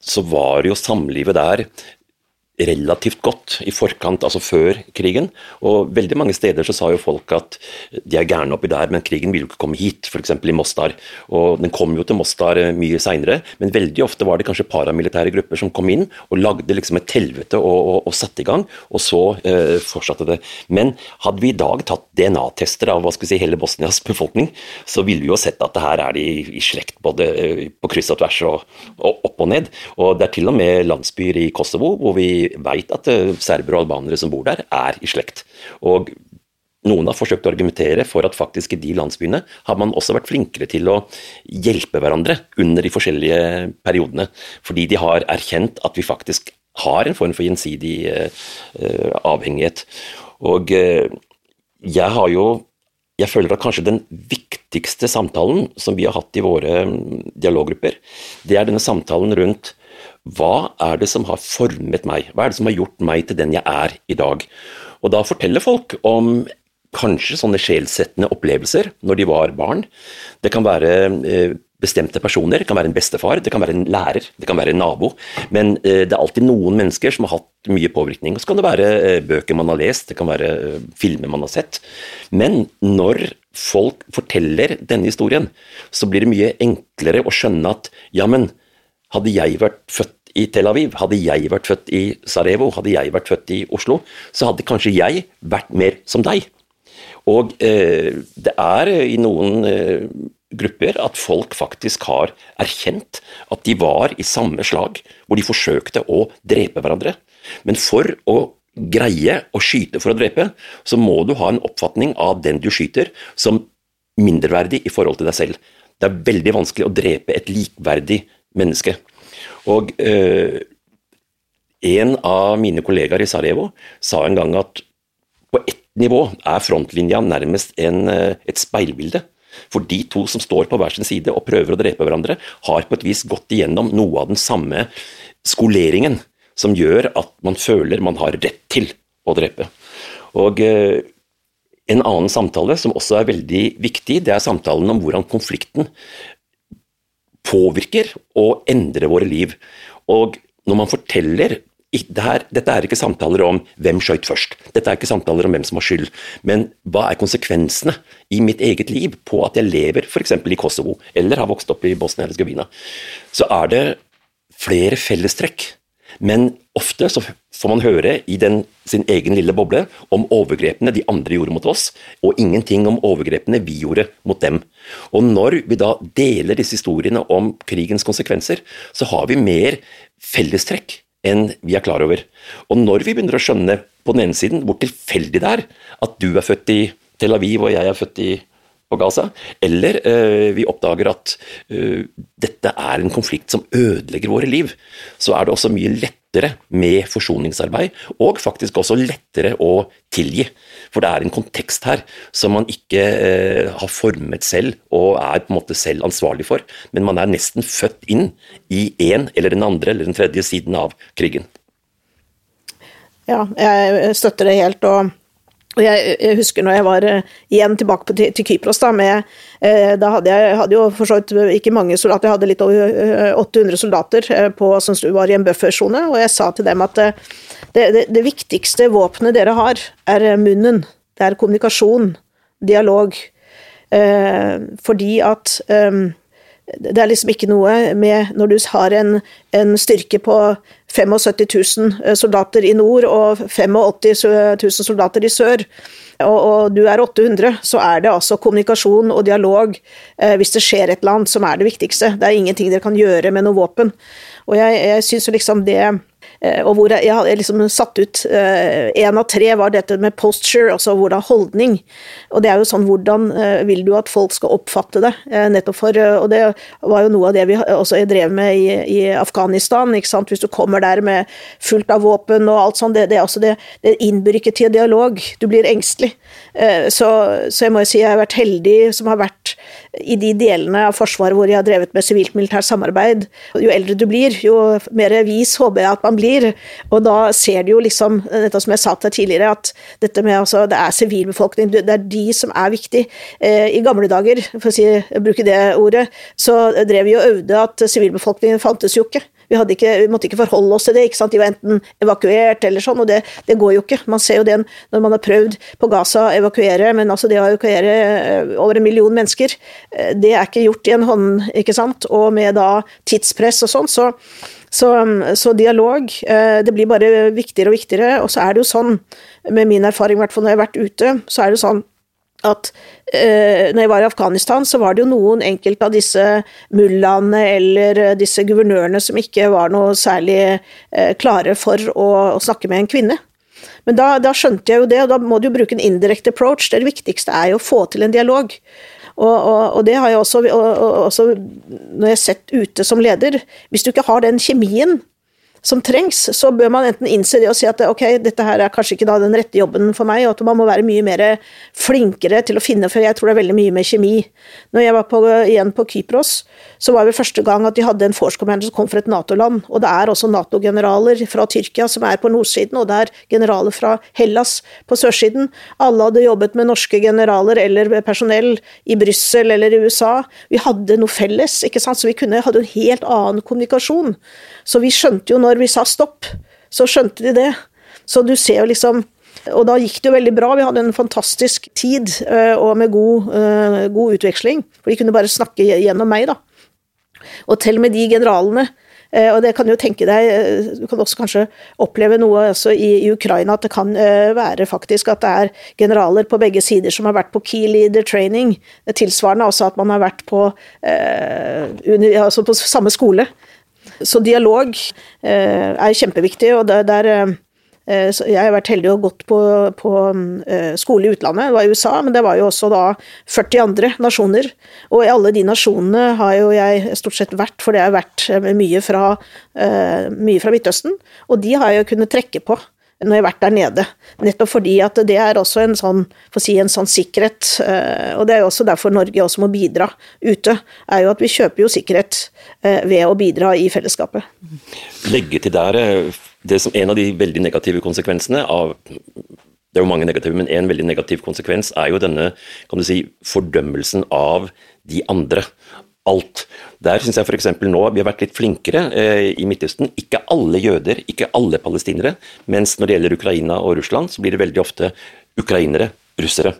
[SPEAKER 3] så var jo samlivet der relativt godt i forkant, altså før krigen. Og veldig mange steder så sa jo folk at de er gærne oppi der, men krigen vil jo ikke komme hit, f.eks. i Mostar. Og den kom jo til Mostar eh, mye seinere, men veldig ofte var det kanskje paramilitære grupper som kom inn og lagde liksom et helvete og, og, og satte i gang, og så eh, fortsatte det. Men hadde vi i dag tatt DNA-tester av hva skal vi si, hele Bosnias befolkning, så ville vi jo sett at det her er de i slekt både eh, på kryss og tvers og, og opp og ned. Og det er til og med landsbyer i Kosovo hvor vi veit at eh, serbere og albanere som bor der, er i slekt. Og noen har forsøkt å argumentere for at faktisk i de landsbyene har man også vært flinkere til å hjelpe hverandre under de forskjellige periodene, fordi de har erkjent at vi faktisk har en form for gjensidig uh, avhengighet. Og jeg har jo jeg føler at kanskje den viktigste samtalen som vi har hatt i våre mm, dialoggrupper, det er denne samtalen rundt hva er det som har formet meg? Hva er det som har gjort meg til den jeg er i dag? Og da forteller folk om kanskje sånne sjelsettende opplevelser når de var barn. Det kan være eh, bestemte personer, det kan være en bestefar, det kan være en lærer, det kan være en nabo. Men eh, det er alltid noen mennesker som har hatt mye påvirkning. Og så kan det være eh, bøker man har lest, det kan være filmer man har sett. Men når folk forteller denne historien, så blir det mye enklere å skjønne at ja, men hadde jeg vært født i Tel Aviv, hadde jeg vært født i Sarajevo, hadde jeg vært født i Oslo, så hadde kanskje jeg vært mer som deg. Og eh, det er i noen eh, grupper at folk faktisk har erkjent at de var i samme slag, hvor de forsøkte å drepe hverandre. Men for å greie å skyte for å drepe, så må du ha en oppfatning av den du skyter, som mindreverdig i forhold til deg selv. Det er veldig vanskelig å drepe et likverdig menneske. Og eh, en av mine kollegaer i Sarajevo sa en gang at på ett nivå er frontlinja nærmest en, eh, et speilbilde. For de to som står på hver sin side og prøver å drepe hverandre, har på et vis gått igjennom noe av den samme skoleringen som gjør at man føler man har rett til å drepe. Og eh, En annen samtale som også er veldig viktig, det er samtalen om hvordan konflikten påvirker og endrer våre liv. Og når man forteller dette er ikke samtaler om hvem skøyt først, dette er ikke samtaler om hvem som har skyld, men hva er konsekvensene i mitt eget liv på at jeg lever f.eks. i Kosovo, eller har vokst opp i Bosnia-Hercegovina, så er det flere fellestrekk men ofte så får man høre i den, sin egen lille boble om overgrepene de andre gjorde mot oss, og ingenting om overgrepene vi gjorde mot dem. Og når vi da deler disse historiene om krigens konsekvenser, så har vi mer fellestrekk enn vi er klar over. Og når vi begynner å skjønne på den ene siden hvor tilfeldig det er at du er født i Tel Aviv og jeg er født i Gaza, eller uh, vi oppdager at uh, dette er en konflikt som ødelegger våre liv, så er det også mye lettere med forsoningsarbeid, og faktisk også lettere å tilgi. For det er en kontekst her som man ikke eh, har formet selv og er på en måte selv ansvarlig for, men man er nesten født inn i en eller den andre eller den tredje siden av krigen.
[SPEAKER 2] Ja, jeg støtter det helt. og jeg, jeg, husker når jeg var uh, igjen tilbake på, til, til, Kypros, da, med, uh, da hadde jeg hadde jo for så vidt ikke mange soldater, jeg hadde litt over uh, 800 soldater på, som var i en buffersone, og jeg sa til dem at det, det, det viktigste våpenet dere har, er munnen. Det er kommunikasjon, dialog. fordi at um, det er liksom ikke noe med Når du har en, en styrke på 75 000 soldater i nord og 85 000 soldater i sør, og, og, du er 800, så er det altså kommunikasjon og dialog eh, hvis det skjer et eller annet, som er det viktigste. Det er ingenting dere kan gjøre med noe våpen. Og jeg, jeg syns liksom det Eh, og hvor jeg hadde liksom satt ut Én eh, av tre var dette med posture, altså hvordan holdning. Og det er jo sånn hvordan eh, vil du at folk skal oppfatte det? Nettopp for Og det var jo noe av det vi også drev med i, i Afghanistan. ikke sant? Hvis du kommer der med fullt av våpen og alt sånt, det, det, altså det, det innbyr ikke til dialog. Du blir engstelig. Så, så jeg må jo si jeg har vært heldig som har vært i de delene av Forsvaret hvor jeg har drevet med sivilt-militært samarbeid. Jo eldre du blir, jo mer vis håper jeg at man blir. Og da ser du jo liksom, dette som jeg sa til deg tidligere, at dette med altså, det er sivilbefolkning, det er de som er viktig. Eh, I gamle dager, for å si, bruke det ordet, så drev vi og øvde at sivilbefolkningen fantes jo ikke. Vi, ikke, vi, måtte ikke forholde oss til det. De var enten evakuert eller sånn, og det, det, går jo ikke. Man ser jo det når man har prøvd på Gaza å evakuere, men altså det å evakuere eh, over en million mennesker, eh, det er ikke gjort i en hånd, ikke sant? Og med da tidspress og sånn, så, så, så, dialog eh, det blir bare viktigere og viktigere. Og så er det jo sånn, med min erfaring i hvert fall når jeg har vært ute, så er det sånn at eh, når jeg var i Afghanistan, så var det jo noen enkelte av disse mullaene eller eh, disse guvernørene som ikke var noe særlig eh, klare for å, å, snakke med en kvinne. Men da, da, skjønte jeg jo det, og da må du jo bruke en indirekte approach. Det viktigste er jo å få til en dialog. Og, og, og det har jeg også, også når jeg har sett ute som leder. Hvis du ikke har den kjemien som trengs, så bør man enten innse det og si at ok, dette her er kanskje ikke da den rette jobben for meg, og at man må være mye mer flinkere til å finne, for jeg tror det er veldig mye med kjemi. Når jeg var på, igjen på Kypros, så var det første gang at de hadde en force commander som kom fra et Nato-land, og det er også Nato-generaler fra Tyrkia som er på nordsiden, og det er generaler fra Hellas på sørsiden. Alle hadde jobbet med norske generaler eller personell i Brussel eller i USA. Vi hadde noe felles, ikke sant, så vi kunne, hadde en helt annen kommunikasjon. Så vi skjønte jo når vi sa stopp, så skjønte de det. Så du ser jo liksom Og da gikk det jo veldig bra. Vi hadde en fantastisk tid, eh, og med god, eh, god utveksling. For de kunne bare snakke gjennom meg, da. Og til og med de generalene eh, og det kan du jo tenke deg, du kan også kanskje oppleve noe også i, i, Ukraina, at det kan være faktisk at det er generaler på begge sider som har vært på key leader training. Tilsvarende altså at man har vært på, eh, under, altså på samme skole. Så dialog eh, er kjempeviktig, og der, der eh, jeg har vært heldig og gått på, på, eh, skole i utlandet, det var i USA, men det var jo også da 40 andre nasjoner. Og i alle de nasjonene har jo jeg stort sett vært, for det har vært mye fra, mye fra Midtøsten. Og de har jeg jo kunnet trekke på når jeg har vært der nede. Nettopp fordi at det er også en sånn, si, en sånn sikkerhet, eh, og det er jo også derfor Norge også må bidra ute, er jo at vi kjøper jo sikkerhet eh, ved å bidra i fellesskapet.
[SPEAKER 3] Legge til der eh, det som en av de veldig negative konsekvensene av det er jo mange negative, men en veldig negativ konsekvens er jo denne kan du si, fordømmelsen av de andre alt. Der syns jeg f.eks. nå vi har vært litt flinkere eh, i Midtøsten. Ikke alle jøder, ikke alle palestinere. Mens når det gjelder Ukraina og Russland, så blir det veldig ofte ukrainere, russere.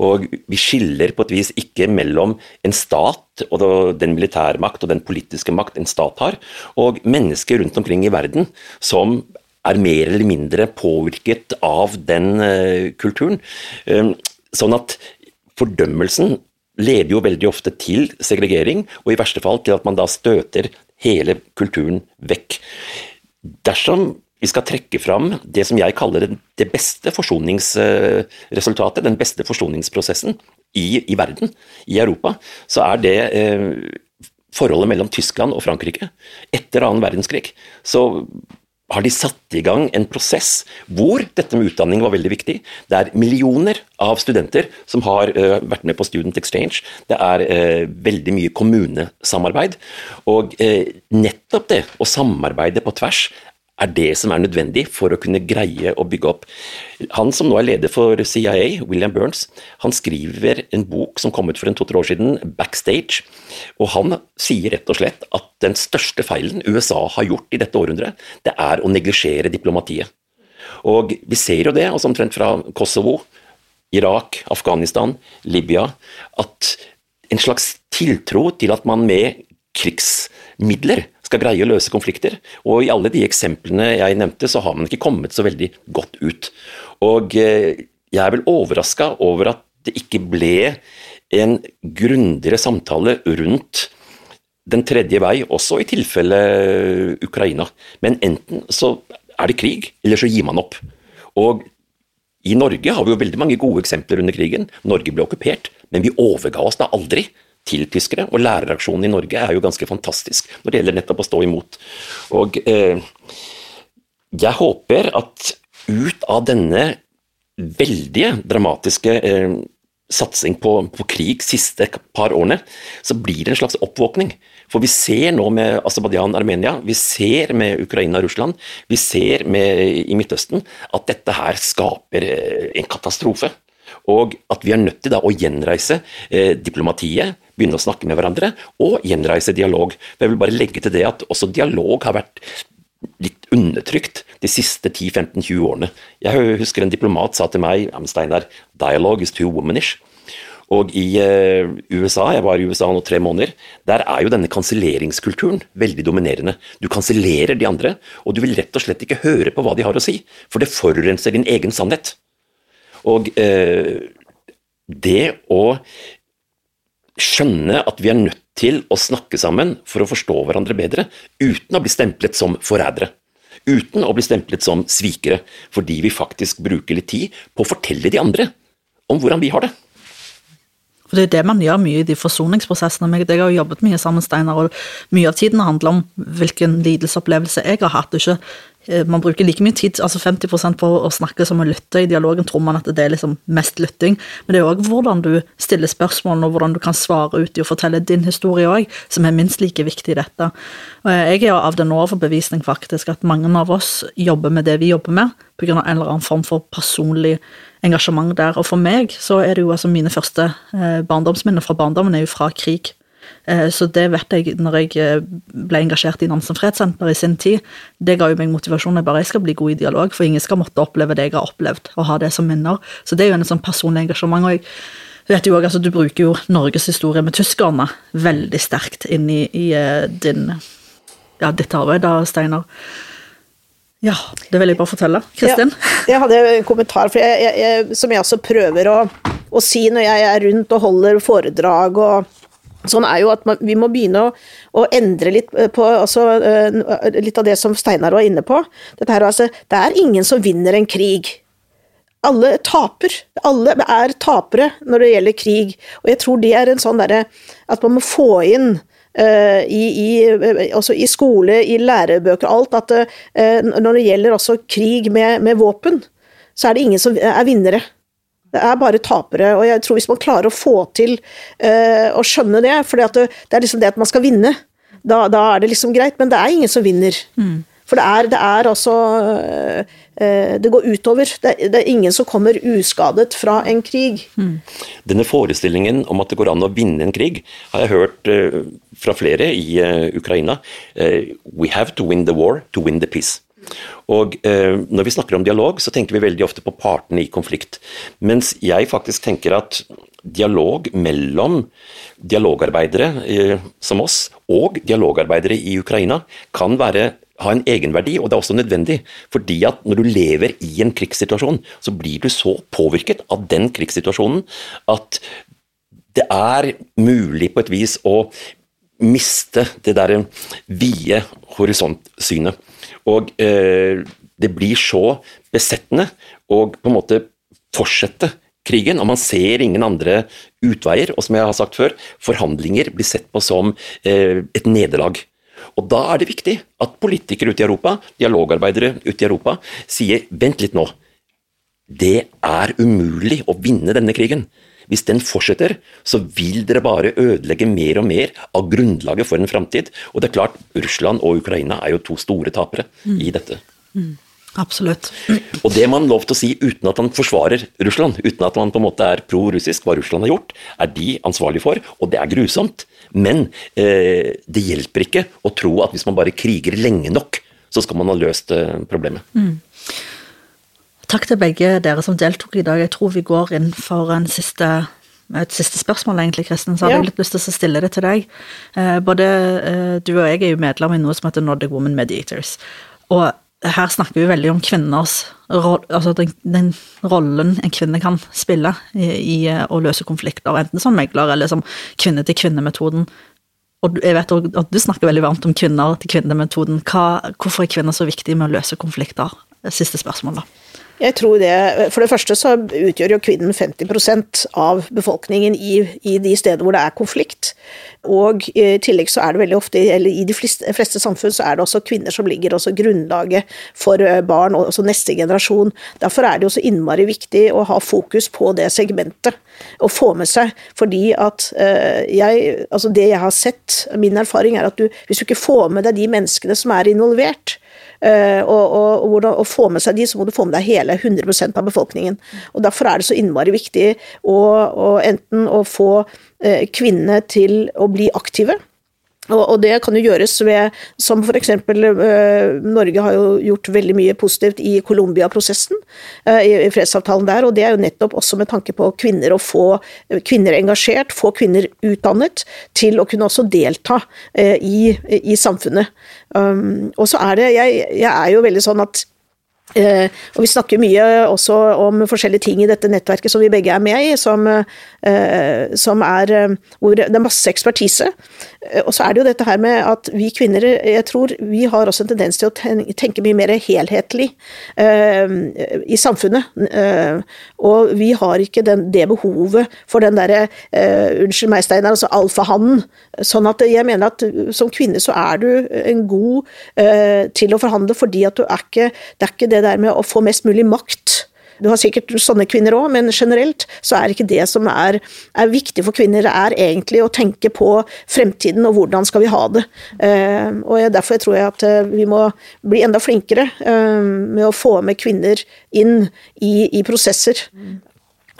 [SPEAKER 3] Og vi skiller på et vis ikke mellom en stat og den militærmakt og den politiske makt en stat har, og mennesker rundt omkring i verden som er mer eller mindre påvirket av den uh, kulturen. Um, sånn at fordømmelsen leder jo veldig ofte til segregering, og i verste fall til at man da støter hele kulturen vekk. Dersom vi skal trekke fram det som jeg kaller det beste forsoningsresultatet, den beste forsoningsprosessen i, i verden, i Europa, så er det eh, forholdet mellom Tyskland og Frankrike etter annen verdenskrig. Så har de satt i gang en prosess hvor dette med utdanning var veldig viktig. Det er millioner av studenter som har uh, vært med på Student Exchange. Det er uh, veldig mye kommunesamarbeid. Og uh, nettopp det å samarbeide på tvers er det som er nødvendig for å kunne greie å bygge opp. Han som nå er leder for CIA, William Burns, han skriver en bok som kom ut for en to-tre år siden, 'Backstage'. og Han sier rett og slett at den største feilen USA har gjort i dette århundret, det er å neglisjere diplomatiet. Og Vi ser jo det, altså omtrent fra Kosovo, Irak, Afghanistan, Libya, at en slags tiltro til at man med krigsmidler skal greie å løse konflikter. Og i alle de eksemplene jeg nevnte, så har man ikke kommet så veldig godt ut. Og eh, jeg er vel overraska over at det ikke ble en grundigere samtale rundt den tredje vei, også i tilfelle Ukraina. Men enten så er det krig, eller så gir man opp. Og i Norge har vi jo veldig mange gode eksempler under krigen. Norge ble okkupert, men vi overga oss da aldri til tyskere. Og læreraksjonen i Norge er jo ganske fantastisk når det gjelder nettopp å stå imot. Og eh, jeg håper at ut av denne veldige dramatiske eh, satsing på, på, krig siste par årene, så blir det en slags oppvåkning. For vi ser nå med Aserbajdsjan Armenia, vi ser med Ukraina Russland, vi ser med, i Midtøsten at dette her skaper eh, en katastrofe. Og at vi er nødt til da å gjenreise eh, diplomatiet, begynne å snakke med hverandre, og gjenreise dialog. Jeg vil bare legge til det at også dialog har vært litt undertrykt de siste 10-15-20 årene. Jeg husker en diplomat sa til meg Steinar, 'dialogue is too womanish'. Og i uh, USA, jeg var i USA nå tre måneder, der er jo denne kanselleringskulturen veldig dominerende. Du kansellerer de andre, og du vil rett og slett ikke høre på hva de har å si, for det forurenser din egen sannhet. Og eh, det å skjønne at vi er nødt til å snakke sammen for å forstå hverandre bedre, uten å bli stemplet som forrædere. Uten å bli stemplet som svikere, fordi vi faktisk bruker litt tid på å fortelle de andre om hvordan vi har det.
[SPEAKER 1] For Det er det man gjør mye i de forsoningsprosessene. Jeg har jo jobbet mye sammen, Steinar, og mye av tiden handler om hvilken lidelsesopplevelse jeg har hatt. Ikke man bruker like mye tid, altså 50% på å snakke som å lytte. I dialogen tror man at det er liksom mest lytting, men det er òg hvordan du stiller spørsmålene, og hvordan du kan svare ut i å fortelle din historie òg, som er minst like viktig i dette. Jeg er av den overbevisning faktisk at mange av oss jobber med det vi jobber med, pga. en eller annen form for personlig engasjement der. Og for meg så er det jo altså mine første eh, barndomsminner fra barndommen er jo fra krig. Eh, så det vet jeg når jeg eh, ble engasjert i Nansen fredssenter i sin tid. Det ga jo meg motivasjon. Jeg bare jeg skal bli god i dialog, for ingen skal måtte oppleve det jeg har opplevd, og ha det som minner. Så det er jo en sånn personlig engasjement. og jeg vet jo også, altså Du bruker jo Norges historie med tyskerne veldig sterkt inn i, i eh, din, ja, ditt arbeid, da, Steinar. Ja, det vil jeg bare fortelle. Kristin?
[SPEAKER 2] Ja, jeg hadde en kommentar, for jeg, jeg, som jeg også prøver å, å si når jeg er rundt og holder foredrag og Sånn er jo at man, vi må begynne å, å endre litt på altså, litt av det som Steinar var inne på. Her, altså, det er ingen som vinner en krig. Alle taper. Alle er tapere når det gjelder krig. Og jeg tror det er en sånn derre at man må få inn uh, i, i, altså i, skole, i lærebøker, alt, at uh, når det gjelder også krig med, med våpen, så er det ingen som er vinnere. Det er bare tapere, og jeg tror hvis man klarer å få til uh, å skjønne det For det, det, er liksom det at man skal vinne, da, da, er det liksom greit, men det er ingen som vinner. Mm. For det er, det er altså uh, Det går utover. Det, det, er ingen som kommer uskadet fra en krig. Mm.
[SPEAKER 3] Denne forestillingen om at det går an å vinne en krig, har jeg hørt uh, fra flere i Ukraina. we have to win the war to win the peace. Og eh, Når vi snakker om dialog, så tenker vi veldig ofte på partene i konflikt. Mens jeg faktisk tenker at dialog mellom dialogarbeidere eh, som oss og dialogarbeidere i Ukraina kan være ha en egenverdi, og det er også nødvendig. Fordi at når du lever i en krigssituasjon, så blir du så påvirket av den krigssituasjonen at det er mulig på et vis å miste det der vide horisontsynet. Og eh, det blir så besettende å på en måte fortsette krigen, og man ser ingen andre utveier. Og som jeg har sagt før, forhandlinger blir sett på som eh, et nederlag. Og da er det viktig at politikere ute i Europa, dialogarbeidere ute i Europa, sier vent litt nå. Det er umulig å vinne denne krigen. Hvis den fortsetter, så vil dere bare ødelegge mer og mer av grunnlaget for en framtid. Og det er klart, Russland og Ukraina er jo to store tapere mm. i dette. Mm.
[SPEAKER 1] Absolutt.
[SPEAKER 3] Og det man lov til å si uten at man forsvarer Russland, uten at man på en måte er pro-russisk, hva Russland har gjort, er de ansvarlig for, og det er grusomt. Men eh, det hjelper ikke å tro at hvis man bare kriger lenge nok, så skal man ha løst eh, problemet. Mm.
[SPEAKER 1] Takk til begge dere som deltok i dag. Jeg tror vi går inn for en siste, et siste spørsmål, egentlig, Kristin. Så hadde ja. jeg litt lyst til å stille det til deg. Eh, både eh, du og jeg er jo medlem i noe som heter Nordic Women Mediators. Og her snakker vi veldig om kvinners Altså den, den rollen en kvinne kan spille i, i, eh, å løse konflikter, enten som megler eller som kvinne-til-kvinne-metoden. Og jeg vet at du snakker veldig varmt om kvinner-til-kvinne-metoden. Hvorfor er kvinner så viktige med å løse konflikter? Siste spørsmål, da.
[SPEAKER 2] Jeg tror det, For det første så utgjør jo kvinnen 50% av befolkningen i, i, de steder hvor det er konflikt. Og i tillegg så er det veldig ofte, eller i de fleste, fleste samfunn så er det også kvinner som ligger også grunnlaget for eh, barn, og også neste generasjon. Derfor er det jo så innmari viktig å ha fokus på det segmentet, og få med seg. Fordi at uh, jeg, altså det jeg har sett, min erfaring er at du, hvis du ikke får med deg de menneskene som er involvert, og, og, og, å få med seg de, så må du få med deg hele 100% av befolkningen. Og Derfor er det så innmari viktig å, å enten å få uh, kvinnene til å bli aktive, og, det kan jo gjøres ved, som f.eks. Uh, Norge har jo gjort veldig mye positivt i Colombia-prosessen, uh, i, fredsavtalen der, og det er jo nettopp også med tanke på kvinner å få kvinner engasjert, få kvinner utdannet til å kunne også delta uh, i, i, samfunnet. Um, og så er det, jeg, jeg er jo veldig sånn at Eh, og Vi snakker mye også om forskjellige ting i dette nettverket som vi begge er med i, som, eh, som er eh, hvor det er masse ekspertise. Eh, og så er det jo dette her med at vi kvinner, jeg tror vi har også en tendens til å tenke mye mer helhetlig eh, i samfunnet. Eh, og vi har ikke den, det behovet for den derre Unnskyld meg, Steinar, altså alfahannen. Sånn at jeg mener at som kvinne så er du en god til å forhandle, fordi at du er ikke Det er ikke det der med å få mest mulig makt du har sikkert sånne kvinner òg, men generelt så er ikke det som er, er, viktig for kvinner, det er egentlig å tenke på fremtiden og hvordan skal vi ha det. Uh, og Derfor tror jeg at uh, vi må bli enda flinkere uh, med å få med kvinner inn i, i prosesser.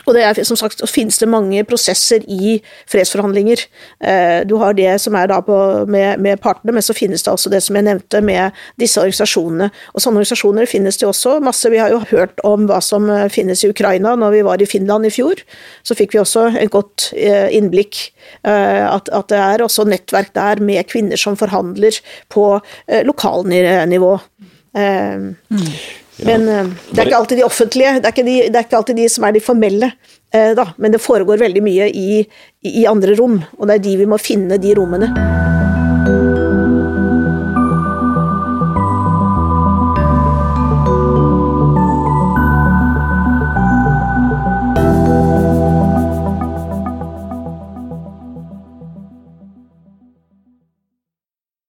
[SPEAKER 2] Og det er, som sagt, finnes det mange prosesser i fredsforhandlinger. Eh, du har det som er da på, med, med, partene, men så finnes det også det som jeg nevnte med disse organisasjonene. Og sånne organisasjoner finnes det også masse. Vi har jo hørt om hva som eh, finnes i Ukraina når vi var i Finland i fjor. Så fikk vi også et godt eh, innblikk. At, at det er også nettverk der med kvinner som forhandler på lokalnivå. Mm. Men uh, det er ikke alltid de offentlige, det er ikke, de, det er ikke alltid de som er de formelle. Uh, da. Men det foregår veldig mye i, i, andre rom, og det er de vi må finne, de rommene.